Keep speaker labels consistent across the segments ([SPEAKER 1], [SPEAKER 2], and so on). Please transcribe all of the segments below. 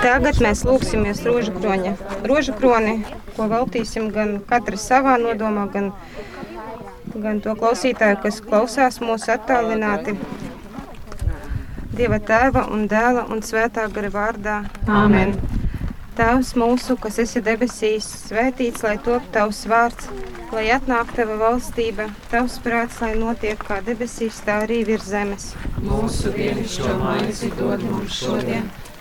[SPEAKER 1] Tagad mēs lūgsimies rožu kroņa. Rožu kroni, ko veltīsim gan katrs savā nodomā, gan, gan to klausītāju, kas klausās mūsu attālināti. Dieva tēva un dēla un svētā gara vārdā. Āmen. Tēvs mūsu, kas esi debesīs, svētīts, lai top tavs vārds, lai atnāk tava valstība, tavs prāts, lai notiek kā debesīs, tā arī virs zemes.
[SPEAKER 2] Mūsu dienascho maizi dod mums šodien,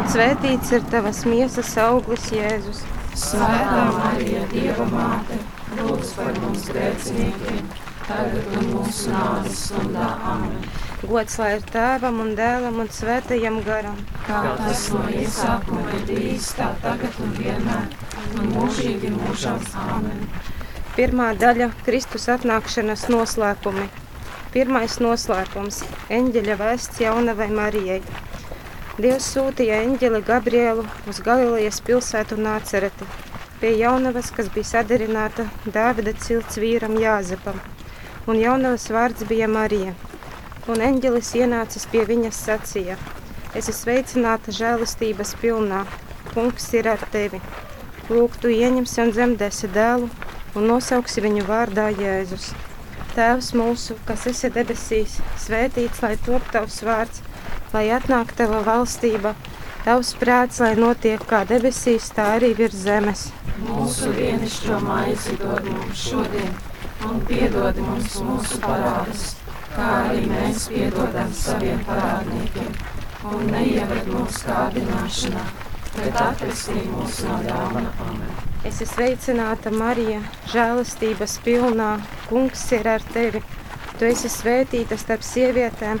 [SPEAKER 1] un svētīts ir tavas miesas auglis, Jēzus.
[SPEAKER 2] Svētā Marija, Dieva māte, lūdz par mums grēciniekiem, tagad un mūsu nāves stundā. Amen.
[SPEAKER 1] Gods lai ir tēvam un dēlam un svētajam garam.
[SPEAKER 2] Kā tas no iesākuma ir bijis, tā tagad un vienmēr, un mūžīgi mūžās. Āmen.
[SPEAKER 1] Pirmā daļa - Kristus atnākšanas noslēpumi. Pirmais noslēpums - eņģeļa vēsts jaunavai Marijai. Dievs sūtīja eņģeli Gabrielu uz Galilejas pilsētu Nācereti, pie jaunavas, kas bija sadarināta Dāvida cilts vīram Jāzepam, un jaunavas vārds bija Marija un eņģelis ienācis pie viņas sacīja: Es esmu sveicināta žēlastības pilnā, kungs ir ar tevi. Lūk, tu ieņemsi un dzemdēsi dēlu un nosauksi viņu vārdā Jēzus. Tēvs mūsu, kas esi debesīs, svētīts, lai top tavs vārds, lai atnāk tava valstība, tavs prāts, lai notiek kā debesīs, tā arī virs zemes.
[SPEAKER 2] Mūsu dienascho maizi dod mums šodien, un piedod mums mūsu parādus kā arī mēs piedodam saviem parādniekiem, un neieved mūsu kārdināšanā, bet atvestī mūs no ļauna. Amen.
[SPEAKER 1] Es esmu sveicināta, Marija, žēlastības pilnā. Kungs ir ar tevi. Tu esi svētīta starp sievietēm,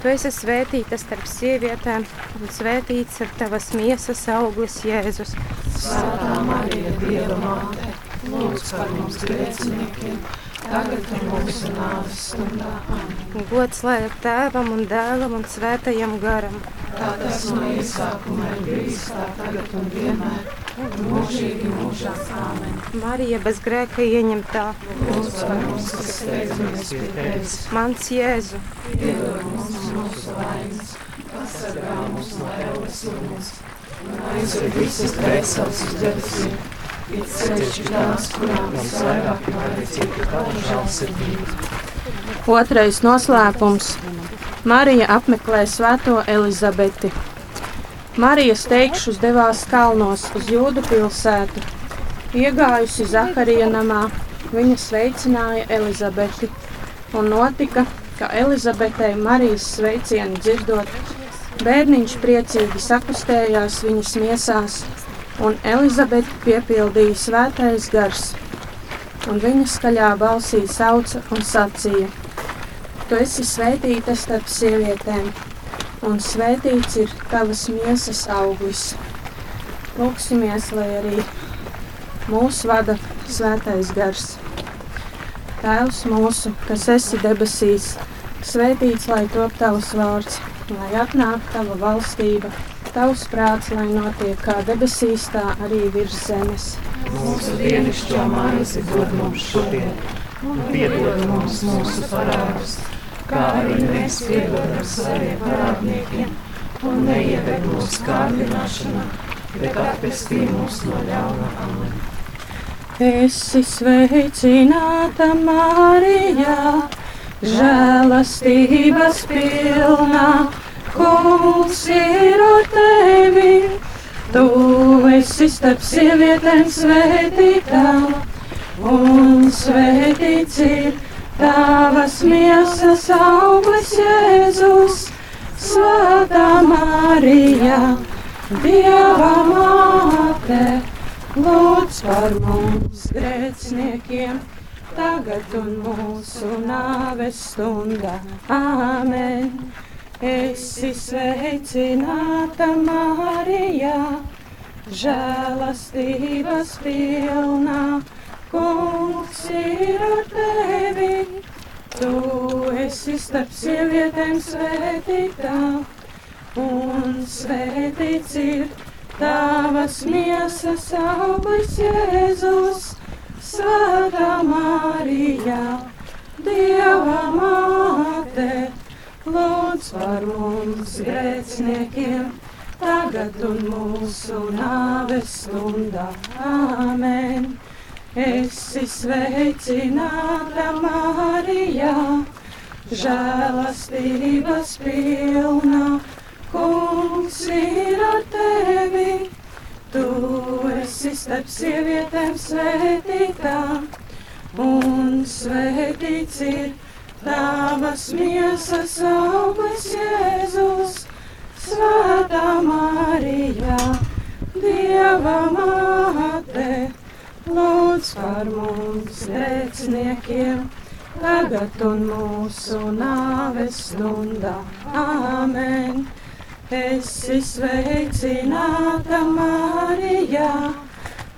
[SPEAKER 1] Tu esi svētīta starp sievietēm, un svētīts ir tavas miesas auglis, Jēzus.
[SPEAKER 2] Svētā Marija, Dieva māte, lūdz par mums grēciniekiem, tagad un mūsu nāves stundā.
[SPEAKER 1] Gods lai ir tēvam un dēlam un svētajam garam.
[SPEAKER 2] Tā tas no iesākuma ir bijis, tā tagad un vienmēr, mūžīgi mūžās. Amen.
[SPEAKER 1] Marija bez grēka ieņemtā.
[SPEAKER 2] Lūdz par mums, kas steidzamies pie tevis,
[SPEAKER 1] Mans Jēzu,
[SPEAKER 2] piedod mums mūsu vainas, pasargā mūs no ēlas uguns, un aizved visas dvēseles uz debesīm,
[SPEAKER 3] Otrais noslēpums - Marija apmeklē Svēto Elizabeti. Marijas teikšus devās kalnos uz Jūdu pilsētu. Iegājusi Zaharija namā, viņa sveicināja Elizabeti, un notika, ka Elizabetei Marijas sveicienu dzirdot, bērniņš priecīgi sakustējās viņas miesās, un Elizabeti piepildīja svētais gars, un viņa skaļā balsī sauca un sacīja: Tu esi svētīta starp sievietēm, un svētīts ir tavas miesas auglis. Lūksimies, lai arī mūsu vada svētais gars. Tēvs mūsu, kas esi debesīs, svētīts lai top tavs vārds, lai atnāk tava valstība, tavs prāts, lai notiek kā debesīs, tā arī virs zemes.
[SPEAKER 2] Mūsu dienascho maizi dod mums šodien, un piedod mums mūsu parādus, kā arī mēs piedodam saviem parādniekiem, un neieved mūsu kārdināšanā, bet atpestī mūs no ļauna. Amen.
[SPEAKER 3] Esi sveicināta, Marija, žēlastības pilnā, kungs ir ar tevi. Tu esi starp sievietēm svētītā, un svētīts ir tavas miesas auglis Jēzus, Svētā Marija, Dieva māte. Lūdz par mums grēciniekiem, tagad un mūsu nāves stundā. Āmen! Esi sveicināta, Marija, žēlastības pilnā. Kungs ir ar tevi, tu esi starp sievietēm svētītā, un svētīts ir Tavas miesas auglis Jēzus, Svētā Marija, Dieva māte, lūdz par mums grēciniekiem, tagad un mūsu nāves stundā. Āmen! Esi sveicināta Marija, žēlastības pilnā. Kungs ir ar tevi, tu esi starp sievietēm svētītā, un svētīts ir tavas miesas auglis Jēzus, Svētā Marija, Dieva māte, lūdz par mums grēciniekiem, tagad un mūsu nāves stundā. Āmen! Esi sveicināta, Marija,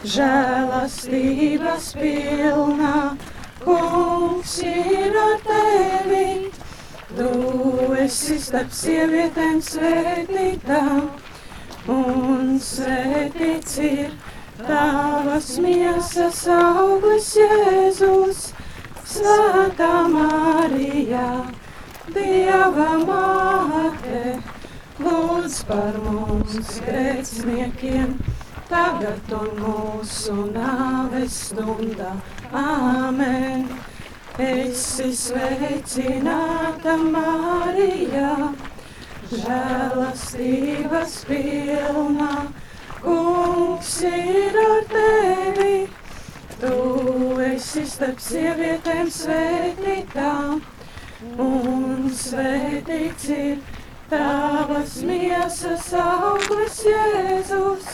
[SPEAKER 3] žēlastības pilnā. Kungs ir ar tevi, tu esi starp sievietēm svētītā, un svētīts ir tavas miesas auglis Jēzus, Svētā Marija, Dieva māte. lūdz par mums grēciniekiem, tagad un mūsu nāves stundā. Āmen! Esi sveicināta Marijā, žēlastības pilnā, kungs ir ar tevi. Tu esi starp sievietēm svētītām, un svētīts ir tavas miesas auglis Jēzus,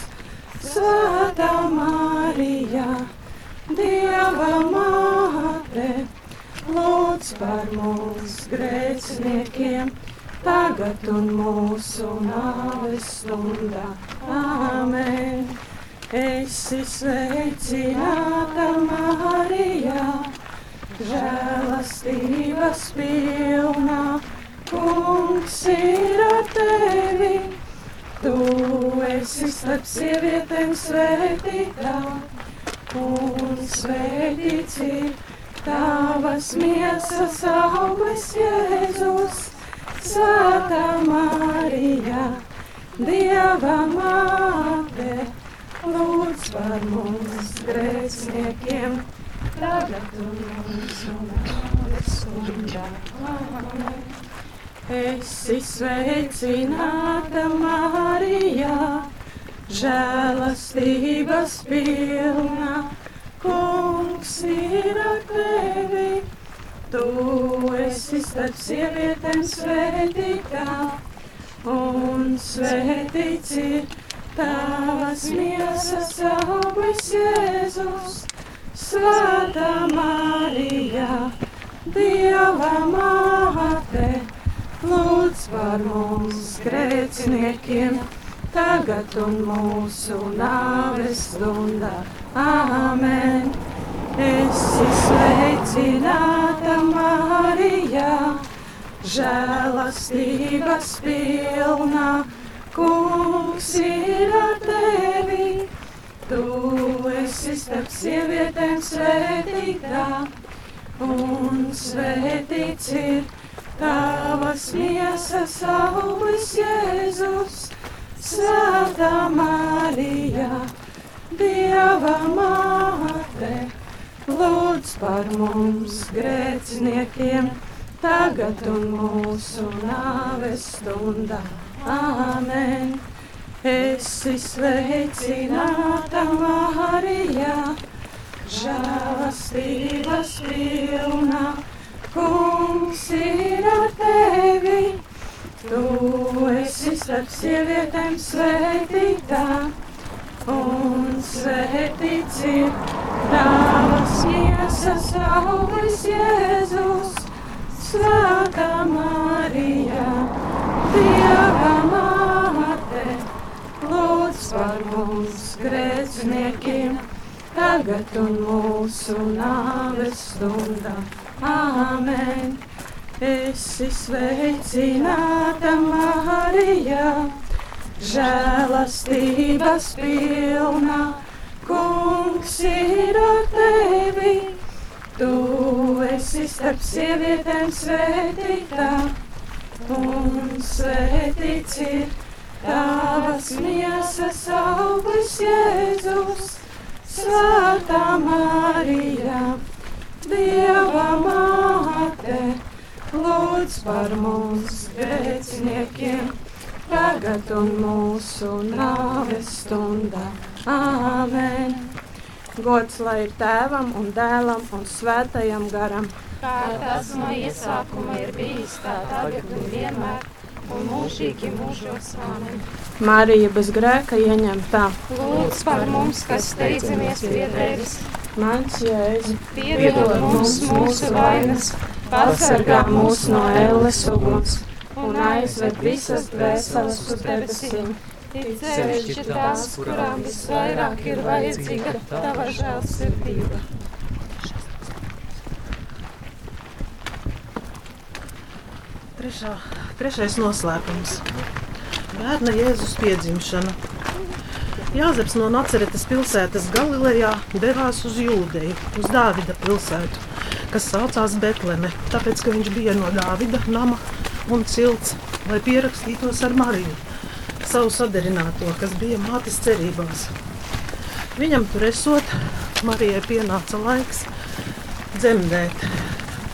[SPEAKER 3] Svētā Marija, Dieva māte, lūdz par mums grēciniekiem, tagad un mūsu nāves stundā. Āmen! Esi sveicināta Marijā, žēlastības pilnā, kungs ir ar tevi. Tu esi starp sievietēm svētītā, un svētīts ir tavas miesas auglis Jēzus, Svētā Marija, Dieva māte, lūdz par mums grēciniekiem, tagad un nāves stundā. Amen. Esi sveicināta Marijā, žēlastības pilna, kungs ir ar tevi. Tu esi starp sievietēm svētītā, un svētīts ir tavas miesas auglis Jēzus, Svētā Marija, Dieva māte, lūdz par mums grēciniekiem, tagad un mūsu nāves stundā. Āmen! Esi sveicināta Marijā, žēlastības pilnā, kungs ir ar tevi. Tu esi starp sievietēm svētītā, un svētīts ir tavas miesas auglis Jēzus, Svētā Marija, Dieva māte, lūdz par mums grēciniekiem, tagad un mūsu nāves stundā. Āmen! Esi sveicināta Marijā, žēlastības pilnā, kungs ir ar tevi. Tu esi starp sievietēm svētītā, un svētīts ir tavas miesas auglis Jēzus, Svētā Marija, Dieva māte, lūdz par mums grēciniekiem, tagad un mūsu nāves stundā. Āmen! Esi sveicināta Marijā, žēlastības pilnā, kungs ir ar tevi. Tu esi starp sievietēm svētītā, un svētīts ir tavas miesas auglis Jēzus, Svētā Marija, Dieva māte, lūdz par mums grēciniekiem, tagad un mūsu nāves stundā. Āmen! Gods lai ir tēvam un dēlam un svētajam garam.
[SPEAKER 1] Kā tas no iesākuma ir bijis, tā tagad un vienmēr, un mūžīgi mūžos. Āmen!
[SPEAKER 4] Marija bez grēka ieņemtā.
[SPEAKER 1] Lūdz par mums, kas steidzamies pie tevis,
[SPEAKER 4] Mans jēzus,
[SPEAKER 1] piedod mums mūsu vainas,
[SPEAKER 4] pasargā mūs no elles uguns un aizved visas dvēseles uz debesīm.
[SPEAKER 1] It sevišķi tās, kurām visvairāk ir vajadzīga tava žēlsirdība.
[SPEAKER 5] Trešā, trešais noslēpums - bērna Jēzus piedzimšana. Jāzeps no Naceretes pilsētas Galilejā devās uz Jūdeju, uz Dāvida pilsētu, kas saucās Betleme, tāpēc, ka viņš bija no Dāvida nama un cilts lai pierakstītos ar Mariju, savu sadarināto, kas bija mātes cerībās. Viņam tur esot, Marijai pienāca laiks dzemdēt,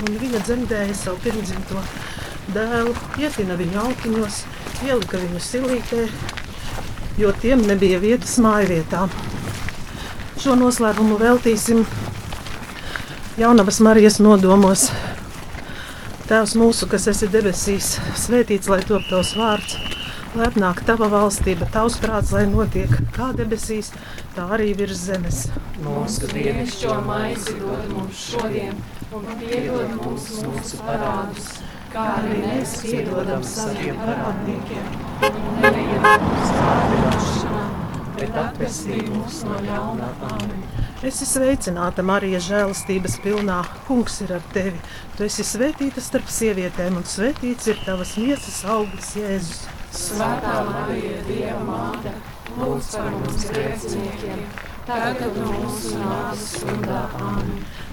[SPEAKER 5] un viņa dzemdēja savu pirmdzimto dēlu, ietina viņu autiņos, ielika viņu silītē, jo tiem nebija vietas mājvietā. Šo noslēpumu veltīsim Jaunavas Marijas nodomos. Tēvs mūsu, kas esi debesīs, svētīts lai top tavs vārds, lai atnāk tava valstība, tavs prāts, lai notiek kā debesīs, tā arī virs zemes.
[SPEAKER 2] Mūsu dienascho maizi dod mums šodien, un piedod mums mūsu parādus, kā arī mēs piedodam saviem parādniekiem. Un neieved mūsu kārdināšanā, bet atvestī mūs no ļauna amen.
[SPEAKER 5] Es esmu sveicināta, Marija, žēlastības pilnā. Kungs ir ar tevi. Tu esi svētīta starp sievietēm, un svētīts ir tavas miesas auglis, Jēzus.
[SPEAKER 2] Svētā Marija, Dieva māte, lūdz par mums grēciniekiem, tagad mūsu nāves stundā amen.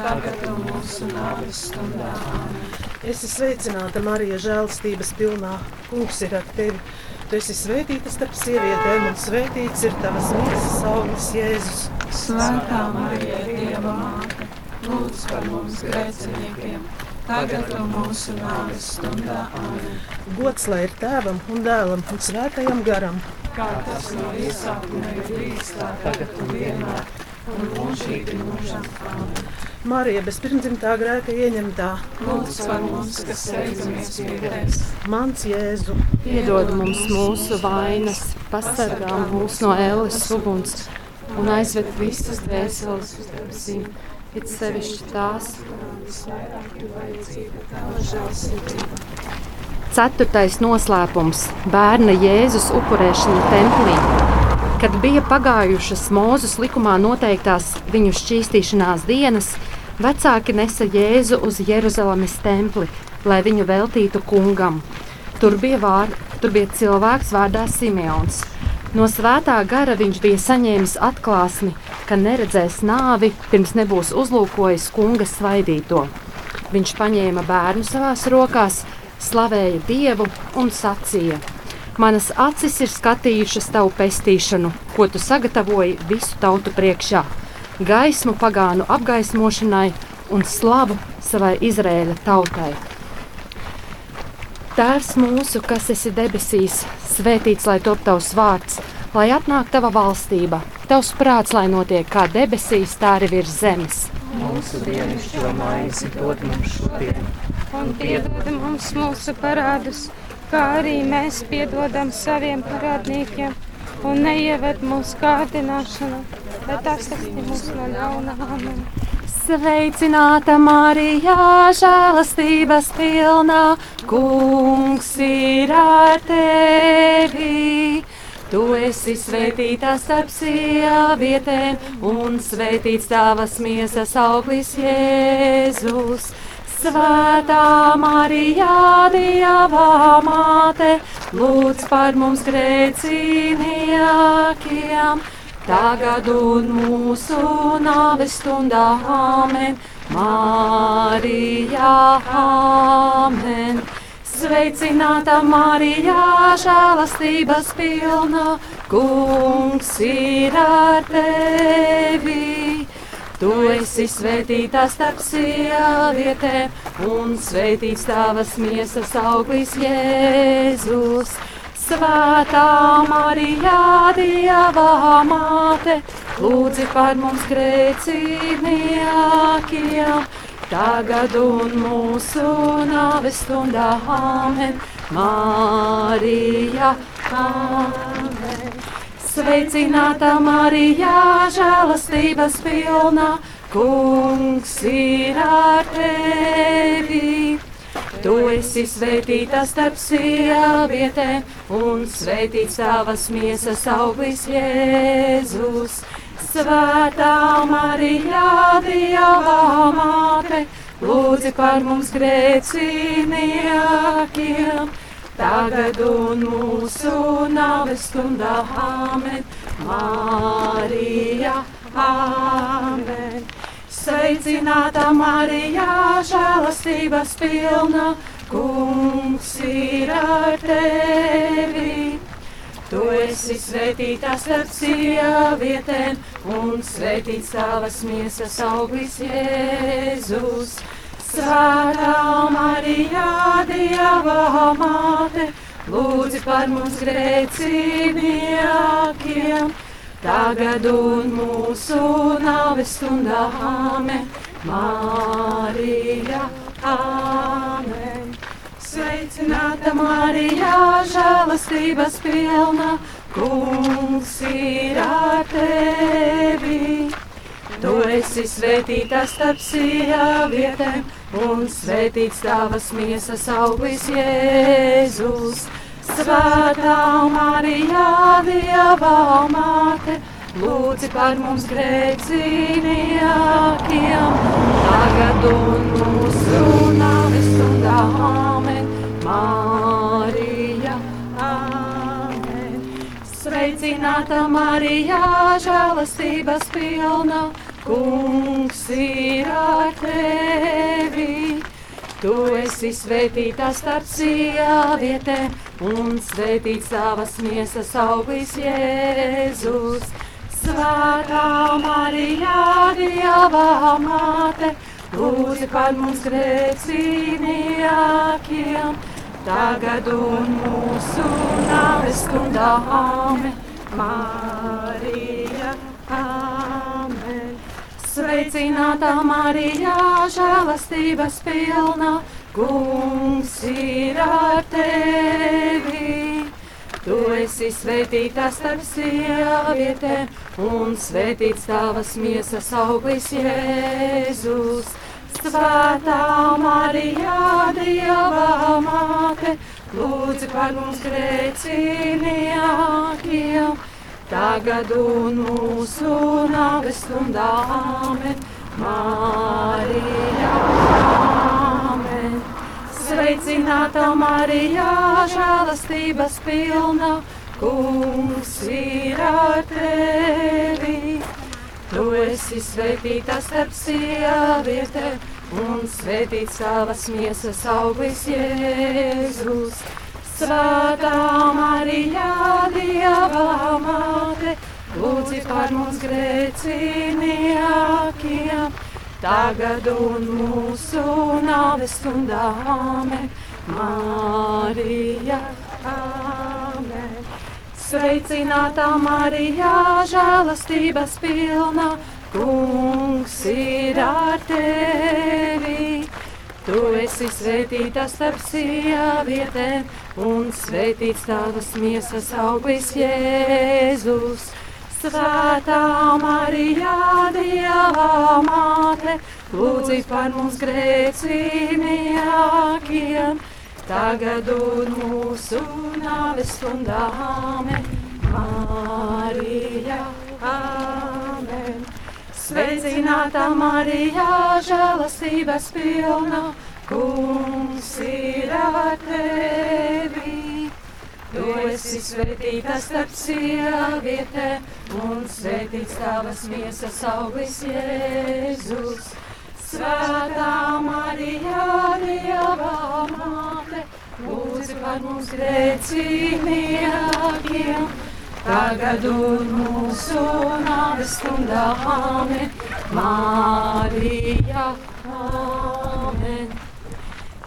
[SPEAKER 2] tagad un mūsu nāves stundā.
[SPEAKER 5] Es esmu sveicināta, Marija, žēlastības pilnā. Kungs ir ar tevi. Tu esi svētīta starp sievietēm, un svētīts ir tavas miesas auglis, Jēzus.
[SPEAKER 2] Svētā Marija, Dieva māte, lūdz par mums grēciniekiem, tagad un mūsu nāves stundā amen.
[SPEAKER 5] Gods lai ir tēvam un dēlam un svētajam garam.
[SPEAKER 2] Kā tas no iesākuma ir bijis tā tagad un vienmēr, un mūžīgi mūžam amen.
[SPEAKER 5] Marija bez pirmdzimtā grēka ieņemtā.
[SPEAKER 2] Lūdz par mums, kas steidzamies pie tevis.
[SPEAKER 5] Mans Jēzu,
[SPEAKER 6] Piedod mums mūsu vainas, pasargā mūs no ēles uguns un aizved visas dvēseles uz debesīm, it sevišķi tās. Ceturtais noslēpums - bērna Jēzus upurēšana templī. Kad bija pagājušas Mūzes likumā noteiktās viņu šķīstīšanās dienas, vecāki nesa Jēzu uz Jeruzalemes templi, lai viņu veltītu kungam. Tur bija, vār, tur bija cilvēks vārdā Simeons. No svētā gara viņš bija saņēmis atklāsmi, ka neredzēs nāvi, pirms nebūs uzlūkojis kunga svaidīto. Viņš paņēma bērnu savās rokās, slavēja Dievu un sacīja: Manas acis ir skatījušas tavu pestīšanu, ko tu sagatavoji visu tautu priekšā, gaismu pagānu apgaismošanai un slavu savai Izrēļa tautai. Tēvs mūsu, kas esi debesīs, svētīts lai top tavs vārds, lai atnāk tava valstība, tavs prāts, lai notiek kā debesīs, tā arī virs zemes.
[SPEAKER 2] Mūsu maizi dod mums šodien,
[SPEAKER 1] un piedod mums mūsu parādus, kā arī mēs piedodam saviem parādniekiem, un neieved mūsu kārdināšanā, bet atsakti mūs no ļaunā. Amen.
[SPEAKER 6] Sveicināta Marija, žēlastības pilnā, kungs ir ar tevi. Tu esi svētīta starp sievietēm, un svētīts tavas miesas auglis Jēzus. Svētā Marija, Dieva māte, lūdz par mums grēciniekiem tagad un mūsu nāves stundā. Amen. Marija, amen. Sveicināta Marija, žēlastības pilna, kungs ir ar tevi. Tu esi svētīta starp sievietēm, un svētīts tavas miesas auglis Jēzus. Svētā Marija, Dieva māte, lūdzi par mums grēciniekiem, tagad un mūsu nāves stundā. Amen. Marija, amen. Sveicināta Marija, žēlastības pilna, kungs ir ar tevi. Tu esi svētīta starp sievietēm, un svētīts tavas miesas auglis Jēzus. Svētā Marija, Dieva māte, lūdzi par mums grēciniekiem, tagad un mūsu nāves stundā. Amen. Marija, Amen. Sveicināta Marija, žēlastības pilna, kungs ir ar tevi. Tu esi svētīta starp sievietēm, un svētīts tavas miesas auglis Jēzus. Svētā Marija, Dieva māte, lūdzi par mums grēciniekiem tagad un mūsu nāves stundā. Amen. Marija, Amen. Sveicināta Marija, žēlastības pilna, kungs ir ar tevi. Tu esi svētīta starp sievietēm, un svētīts tavas miesas auglis Jēzus. Svētā Marija, Dieva māte, lūdzi par mums grēciniekiem, tagad un mūsu nāves stundā. Amen. Marija, Amen. Sveicināta Marija, žēlastības pilna, kungs ir. Tu esi svētīta starp sievietēm, un svētīts tavas miesas auglis Jēzus. Svētā Marija, Dieva māte, lūdzi par mums grēciniekiem, tagad un mūsu nāves stundā. Amen. Sveicināta Marija, žēlastības pilna, kungs ir ar tevi. Tu esi svētīta starp sievietēm, un svētīts tavas miesas auglis Jēzus. Svētā Marija, Dieva māte, lūdzi par mums grēciniekiem, tagad un mūsu nāves stundā. Amen. Marija, Amen. Sveicināta Marija, žēlastības pilna, kungs ir ar tevi. Tu esi svētīta starp sievietēm, un svētīts tavas miesas auglis Jēzus. Svētā Marija, Dieva māte, lūdzi par mums grēciniekiem, tagad un mūsu nāves stundā. Amen. Marija, Āmen. Sveicinātā Marija, žēlastības pilna, kungs ir ar tevi. Tu esi svētīta starp sievietēm, un svētīts tavas miesas auglis Jēzus. Svētā Marija, Dieva māte, lūdzi par mums grēciniekiem, tagad un mūsu nāves stundā. Marija, Amen. Sveicināta Marija, žēlastības pilna, kungs ir ar tevi. Tu esi svētīta starp sievietēm, un svētīts tavas miesas auglis Jēzus. Svētā Marija, Dieva māte, lūdzi par mums grēciniekiem, tagad un mūsu nāves stundā. Amen. Marija, Amen.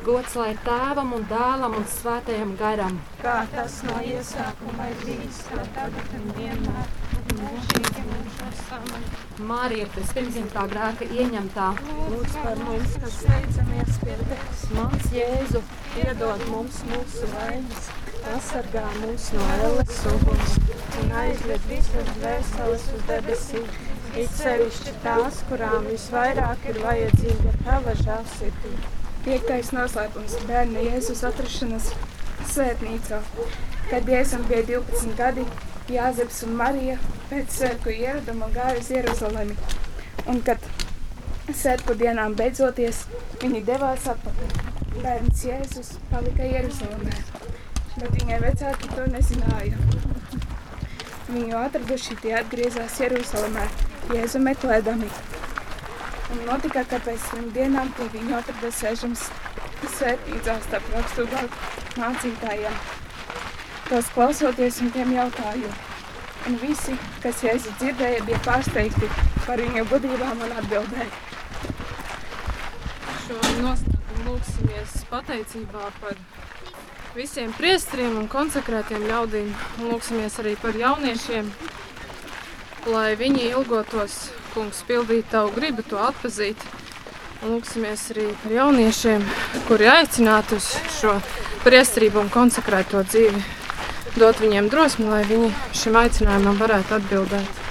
[SPEAKER 6] Gods lai tēvam un dēlam un svētajam garam.
[SPEAKER 7] Kā tas no iesākuma ir bijis, tā tagad un vienmēr.
[SPEAKER 6] Marija, bez pirmzimtā grēka ieņemtā.
[SPEAKER 7] Lūdz par mums, kas steidzamies pie tevis.
[SPEAKER 3] Mans Jēzu, iedod mums mūsu vainas, pasargā mūs no elles uguns un aizved visas dvēseles uz debesīm. It sevišķi tās, kurām visvairāk ir vajadzīga tava žēlsirdība.
[SPEAKER 8] Piektais noslēpums - bērna Jēzus atrašanās svētnīcā. Kad Jēzum bija 12 gadi, Jāzeps un Marija pēc svētku ieraduma gāja uz Jeruzalemi. Un kad svētku dienām beidzoties, viņi devās atpakaļ. Bērns Jēzus palika Jeruzalemē, bet viņai vecāki to nezināja. Viņu atraduši, tie atgriezās Jeruzalemē, Jēzu meklēdami. Un notika, ka pēc trim dienām pie viņu atradās sēžams svētnīcā starp raksturā mācītājiem. Tos klausoties un tiem jautāju. Un visi, kas Jēzu dzirdēja, bija pārsteigti par viņu gudrībām un atbildēja.
[SPEAKER 3] Šo noslēpumu lūksimies pateicībā par visiem priestriem un konsekrētiem ļaudīm. Lūksimies arī par jauniešiem, lai viņi ilgotos, kungs, pildīt tavu gribu, to atpazīt. Lūksimies arī par jauniešiem, kuri aicināti uz šo priestrību un konsekrēto dzīvi. Dot viņiem drosmi, lai viņi šim aicinājumam varētu atbildēt.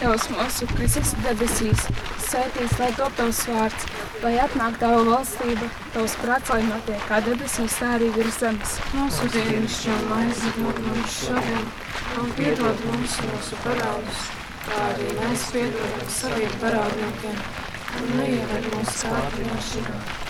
[SPEAKER 8] Tevs mūsu, kas esi debesīs, svētīts, lai top tavs vārds, lai atnāk tava valstība, tavs prāts, lai notiek kā debesīs, tā arī virs zemes.
[SPEAKER 3] Mūsu dienascho maizi dod mums šodien, un piedod mums mūsu parādus, kā arī mēs piedodam saviem parādniekiem. Un neieved mūsu kārdināšanā,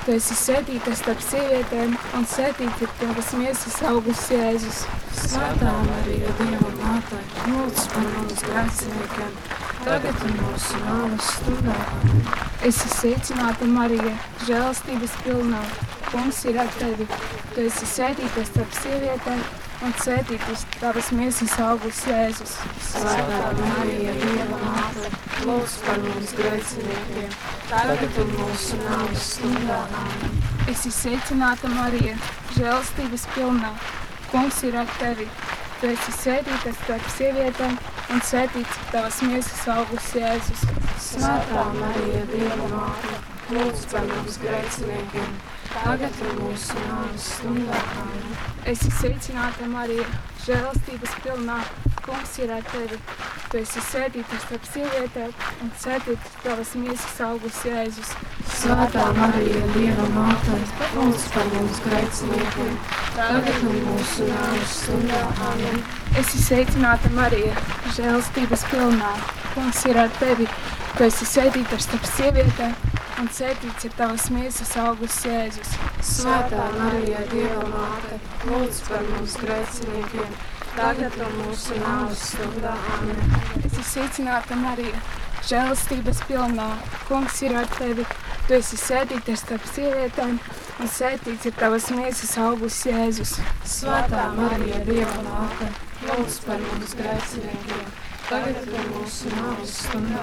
[SPEAKER 8] Tu esi svētīta starp sievietēm, un svētīts ir tavas miesas augurs Jēzus.
[SPEAKER 3] Svētā Marija, Dieva māte, lūdz par mums grēciniekiem, tagad ir mūsu nāves stundā. Amen.
[SPEAKER 8] Esi sveicināta Marija, žēlastības pilnā. Kungs ir ar tevi. Tu esi svētīta starp sievietēm, un svētīts ir tavas miesas augurs Jēzus.
[SPEAKER 3] Svētā Marija, Dieva māte, lūdz par mums grēciniekiem, tagad ir mūsu nāves stundā. Amen.
[SPEAKER 8] Esi sveicināta Marija, žēlastības pilnā. Kungs ir ar tevi. Tu esi svētīta starp sievietēm, un svētīts tavas miesas augurs Jēzus.
[SPEAKER 3] Svētā Marija, Dieva māte, lūdz par mums grēciniekiem, tagad ir mūsu nāves stundā. Amen.
[SPEAKER 8] Esi sveicināta Marija, žēlastības pilnā. Kungs ir ar tevi. Tu esi svētīta starp sievietēm, un ir tavas miesas augurs Jēzus.
[SPEAKER 3] Svētā Marija, Dieva māte, lūdz par mums grēciniekiem, tagad ir mūsu nāves stundā. Amen.
[SPEAKER 8] Esi sveicināta Marija, žēlastības pilnā. Kungs ir ar tevi. Tu esi svētīta starp sievietēm, un svētīts ir tavas miesas augurs Jēzus.
[SPEAKER 3] Svētā Marija, Dieva māte, lūdz par mums grēciniekiem,
[SPEAKER 9] tagad un mūsu nāves stundā. Amen.
[SPEAKER 8] Es esmu sveicināta Marija, žēlastības pilnā. Kungs ir ar tevi. Tu esi sēdīta starp sievietēm, un sēdīts ir tavas miesas augurs Jēzus.
[SPEAKER 3] Svētā Marija, Dieva māte, lūdz par mums grēciniekiem, tagad un mūsu nāves stundā.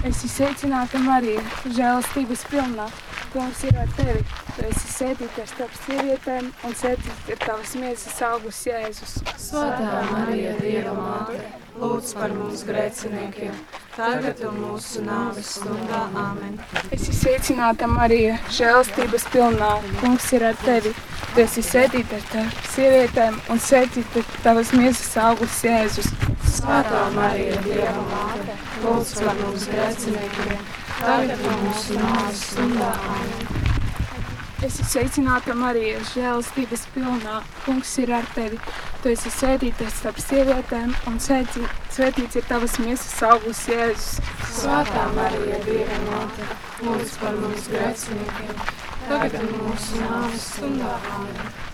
[SPEAKER 8] Es esmu sveicināta Marija, žēlastības pilnā. Kungs ir ar tevi. Tu esi sēdīta starp sievietēm, un sēdīts ir tavas miesas augurs Jēzus.
[SPEAKER 3] Svētā Marija, Dieva māte, lūdz par mums grēciniekiem, tagad un mūsu nāves stundā. Amen.
[SPEAKER 8] Es esmu sveicināta Marija, žēlastības pilnā. Kungs ir ar tevi. Tu esi sēdīta starp sievietēm, un sēdīts ir tavas miesas augurs Jēzus.
[SPEAKER 3] Svētā Marija, Dieva māte, lūdz par mums grēciniekiem, tagad mūsu nāves stundā.
[SPEAKER 8] Es esmu sveicināta Marija, žēlastības pilnā. Kungs ir ar tevi. Tu esi sēdīta starp sievietēm, un svētīts ir tavas miesas augurs Jēzus.
[SPEAKER 3] Svētā Marija, Dieva māte, lūdz par mums grēciniekiem, tagad mūsu nāves stundā. Amen.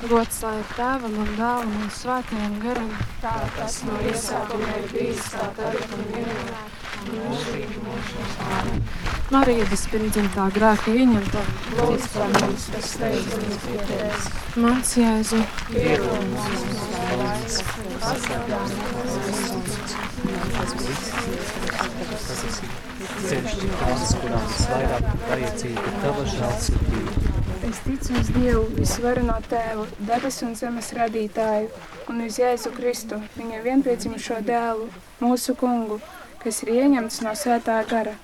[SPEAKER 9] Gods lai ir tēvam un dēlam un svētajam garam.
[SPEAKER 3] Tā tas no iesākuma ir bijis, tā tagad un vienmēr,
[SPEAKER 9] Marija bezpirmdzimtā grēka ieņemta.
[SPEAKER 3] Lūdz par mums, kas steidzamies pie tevis.
[SPEAKER 9] Mans Jēzu,
[SPEAKER 3] Piedod mums mūsu vainas, pasargā no
[SPEAKER 2] Ceļš tās, kurām visvairāk vajadzīga tava žēlsirdība.
[SPEAKER 8] Es ticu uz Dievu, visvareno Tēvu, debesu un zemes radītāju, un uz Jēzu Kristu, viņa vienpiedzimušo dēlu, mūsu kungu, kas ir ieņemts no svētā gara,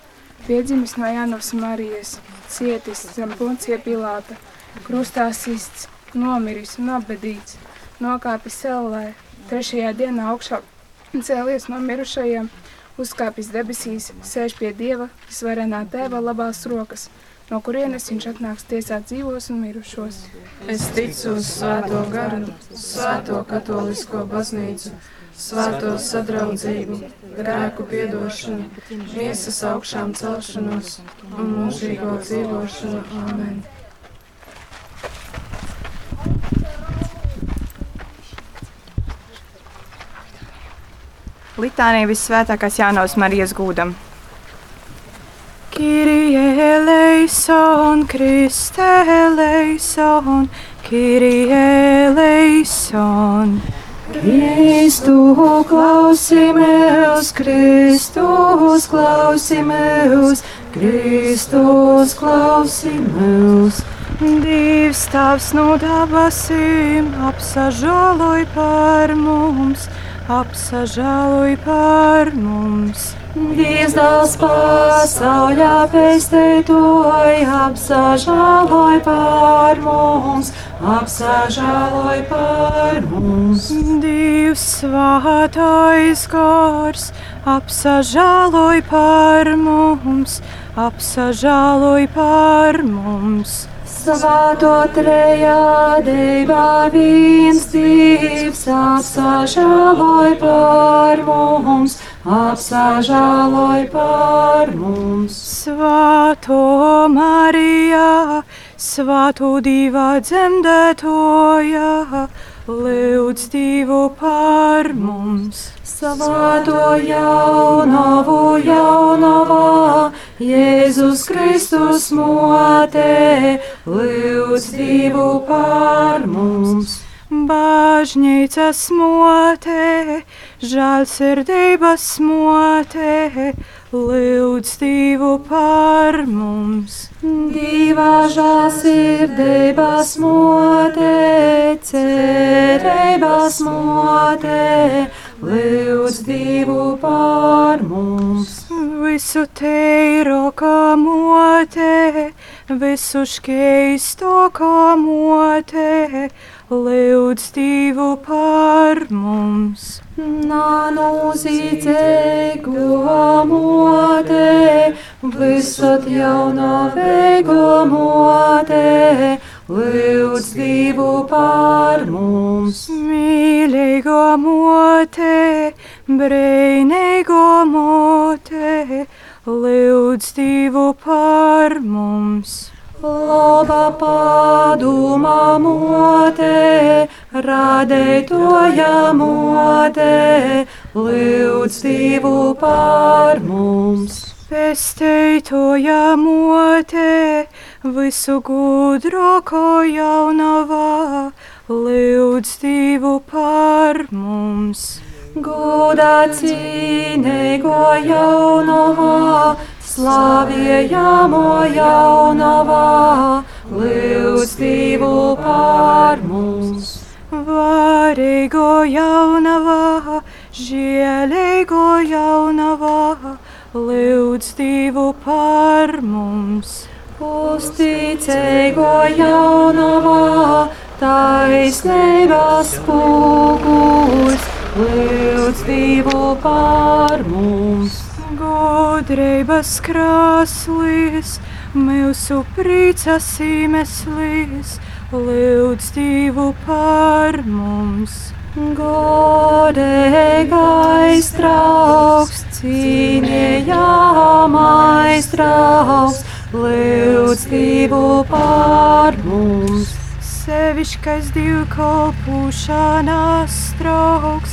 [SPEAKER 8] piedzimis no Jānavas Marijas, cietis zem puncija Pilāta, krustā sists, nomiris un apbedīts, nokāpis sellē, trešajā dienā augšā cēlies no mirušajiem, uzkāpis debesīs, sēž pie Dieva, visvarenā Tēva labās rokas, no kurienes viņš atnāks tiesāt dzīvos un mirušos.
[SPEAKER 3] Es ticu uz svēto garu, svēto katolisko baznīcu, svēto sadraudzību, grēku piedošanu, miesas augšām celšanos un mūžīgo dzīvošanu. Amen.
[SPEAKER 10] Litānija visvētākās Jānos Marijas gūdam.
[SPEAKER 6] Kyrie eleison, Kriste eleison, Kyrie eleison. Kristu klausimies, Kristus klausimies, Kristus klausimies. Dievs tavs no dabasīm apsažāloj par mums, apsažāloj par mums. Dāls pasaulē pēstētoj, apsažāloj par mums, apsažāloj par mums. Dievs svātais gars, apsažāloj par mums, apsažāloj par mums. Svāto trejādībā viens Dievs apsažāloj par mums, apsažāloj par mums. Svāto Marijā, svāto divā dzemdētoja, lūdz divu par mums. Svāto jaunavu jaunavā, Jēzus Kristus motē, lūdz divu par mums. Bažņīcas motē, žēlsirdības motē, lūdz divu par mums. Divā žēlsirdības motē, cerības motē, lūdz divu par mums. Visu teiro kā motē, visu skeisto kā motē, lūdz divu par mums. Nanozīcē gomotē, visat jaunā veigomotē, lūdz divu par mums. Mīlīgo motē, brīnīgo motē, lūdz divu par mums. Laba paduma mote, radētoja mote, lūdz divu par mums.
[SPEAKER 11] Pesteitoja mote, visu gudroko jaunavā, lūdz divu par mums.
[SPEAKER 6] Godā cīnīgo jaunavā, slavējamo jaunavā, divu par mums.
[SPEAKER 11] Varīgo jaunavā, žēlīgo jaunavā, divu par mums.
[SPEAKER 6] Uzticīgo jaunavā, taisnības pūguļs, lūdz divu par mums.
[SPEAKER 11] Gudrības krāslis, mūsu priecas iemesls, lūdz divu par mums.
[SPEAKER 6] Godīgais draugs, cīnījamais draugs, lūdz divu par mums.
[SPEAKER 11] Sevišķais divkalpošanās draugs,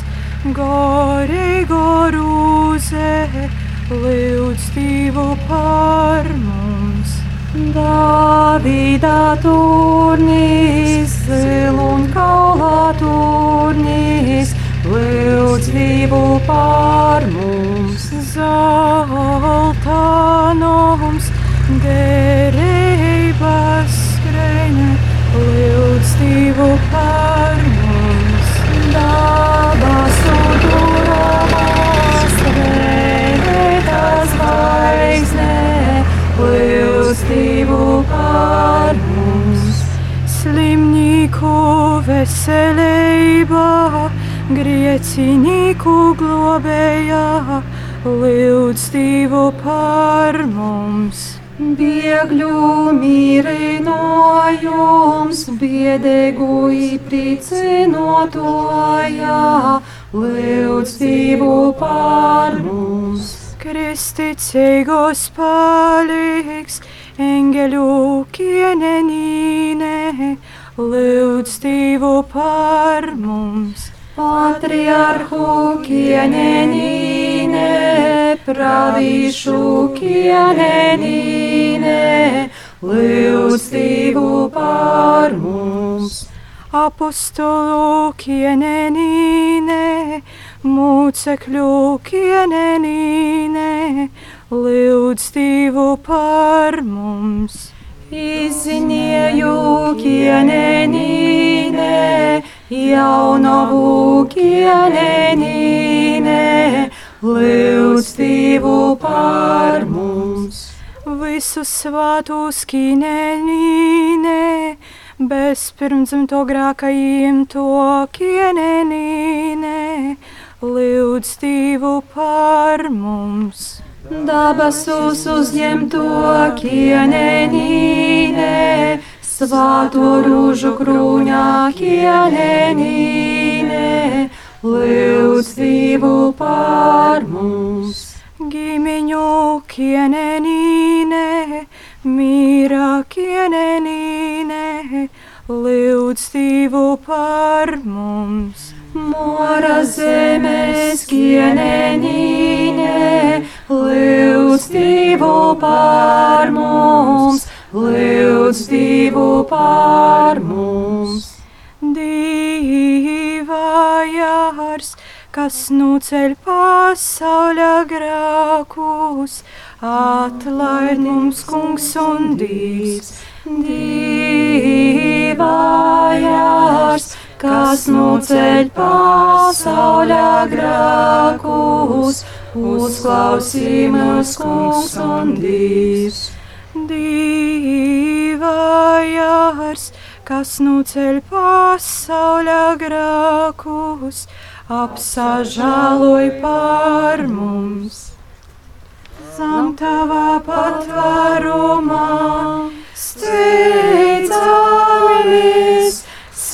[SPEAKER 11] gorīgo rūzē, lūdz divu par mums.
[SPEAKER 6] Davida turnīs, ziloņkaulā turnīs, lūdz divu par mums.
[SPEAKER 11] Zeltānums, derības veselībā, griecinīku globējā, lūdz divu par mums.
[SPEAKER 6] Biegļu mīrinājums, biedēgu īpricinotojā, lūdz divu par mums.
[SPEAKER 11] Kristīgos palīgs, eņģeļu kienenīne, lūdz divu par mums.
[SPEAKER 6] Patriarhu kienenīne, pravīšu kienenīne, lūdz divu par mums.
[SPEAKER 11] Apostolu kienenīne, mūcekļu kienenīne, lūdz divu par mums.
[SPEAKER 6] Izzinieju kienenīne, jaunavu kienenīne, lūdz divu par mums.
[SPEAKER 11] Visu svātu skinenīne, bez pirmdzimto grākajiem to kienenīne, lūdz divu par mums.
[SPEAKER 6] Dabasus uzņemto kienenīne, svāto rūžu krūņā kienenīne, lūdz divu par mums.
[SPEAKER 11] Gimiņu kienenīne, mīra kienenīne, lūdz divu par mums.
[SPEAKER 6] Mora zemes kienenīne, lūdz divu par mums, lūdz divu par mums.
[SPEAKER 11] Divājārs, kas nuceļ pasauļa grākus, atlaid mums kungs un dīvs.
[SPEAKER 6] Divājārs, kas nuceļ pasauļa grākus, uzklausīsimies kungs un dīvs.
[SPEAKER 11] Divājārs, kas nuceļ pasauļa grākus, apsažāloj par mums. Zem tavā patvērumā steidzamies,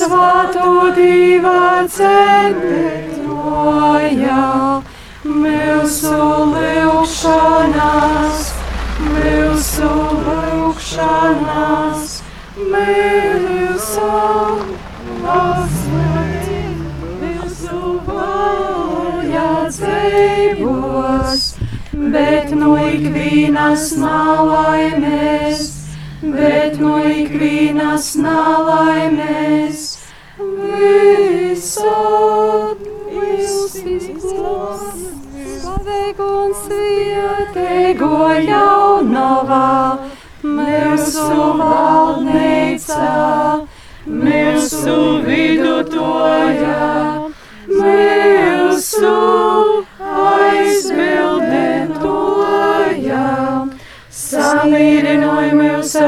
[SPEAKER 11] svēto divā centetroja, mūsu lūkšanās, mūsu lūkšanās,
[SPEAKER 6] mūsu lasmēti, mūsu vajadzībos, bet no ikvienas nalaimēs bet no ikvienas izsīkos, slavīgu un svētīgu jaunavā, mūsu valdnīcā, mūsu vidutojā, mūsu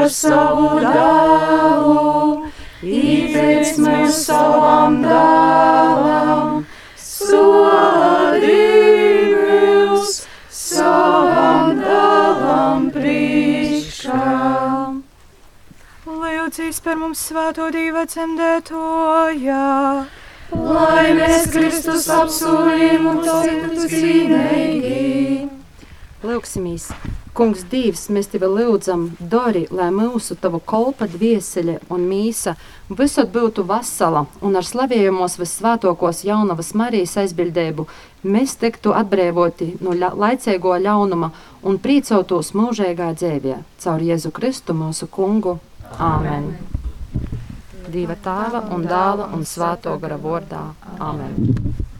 [SPEAKER 6] mūs ar savu dāvu, īpēc mūs savam dāvam, sodī mūs savam dāvam priekšā.
[SPEAKER 11] Lūdzīs par mums svēto divu cemdētojā.
[SPEAKER 6] Lai mēs Kristus apsolījumu tiktu cīnīgi.
[SPEAKER 12] Lūksimies, Kungs, Dievs, mēs tevi lūdzam, Dori, lai mūsu tavu kolpa dvieseļa un mīsa visur būtu vasala un ar slavējumos visvētokos jaunavas Marijas aizbildēbu mēs tiktu atbrīvoti no laicīgo ļaunuma un priecotos mūžīgā dzīvē caur Jēzu Kristu mūsu Kungu. Āmen! Dieva tēva un dēla un svēto gara vārdā. Āmen!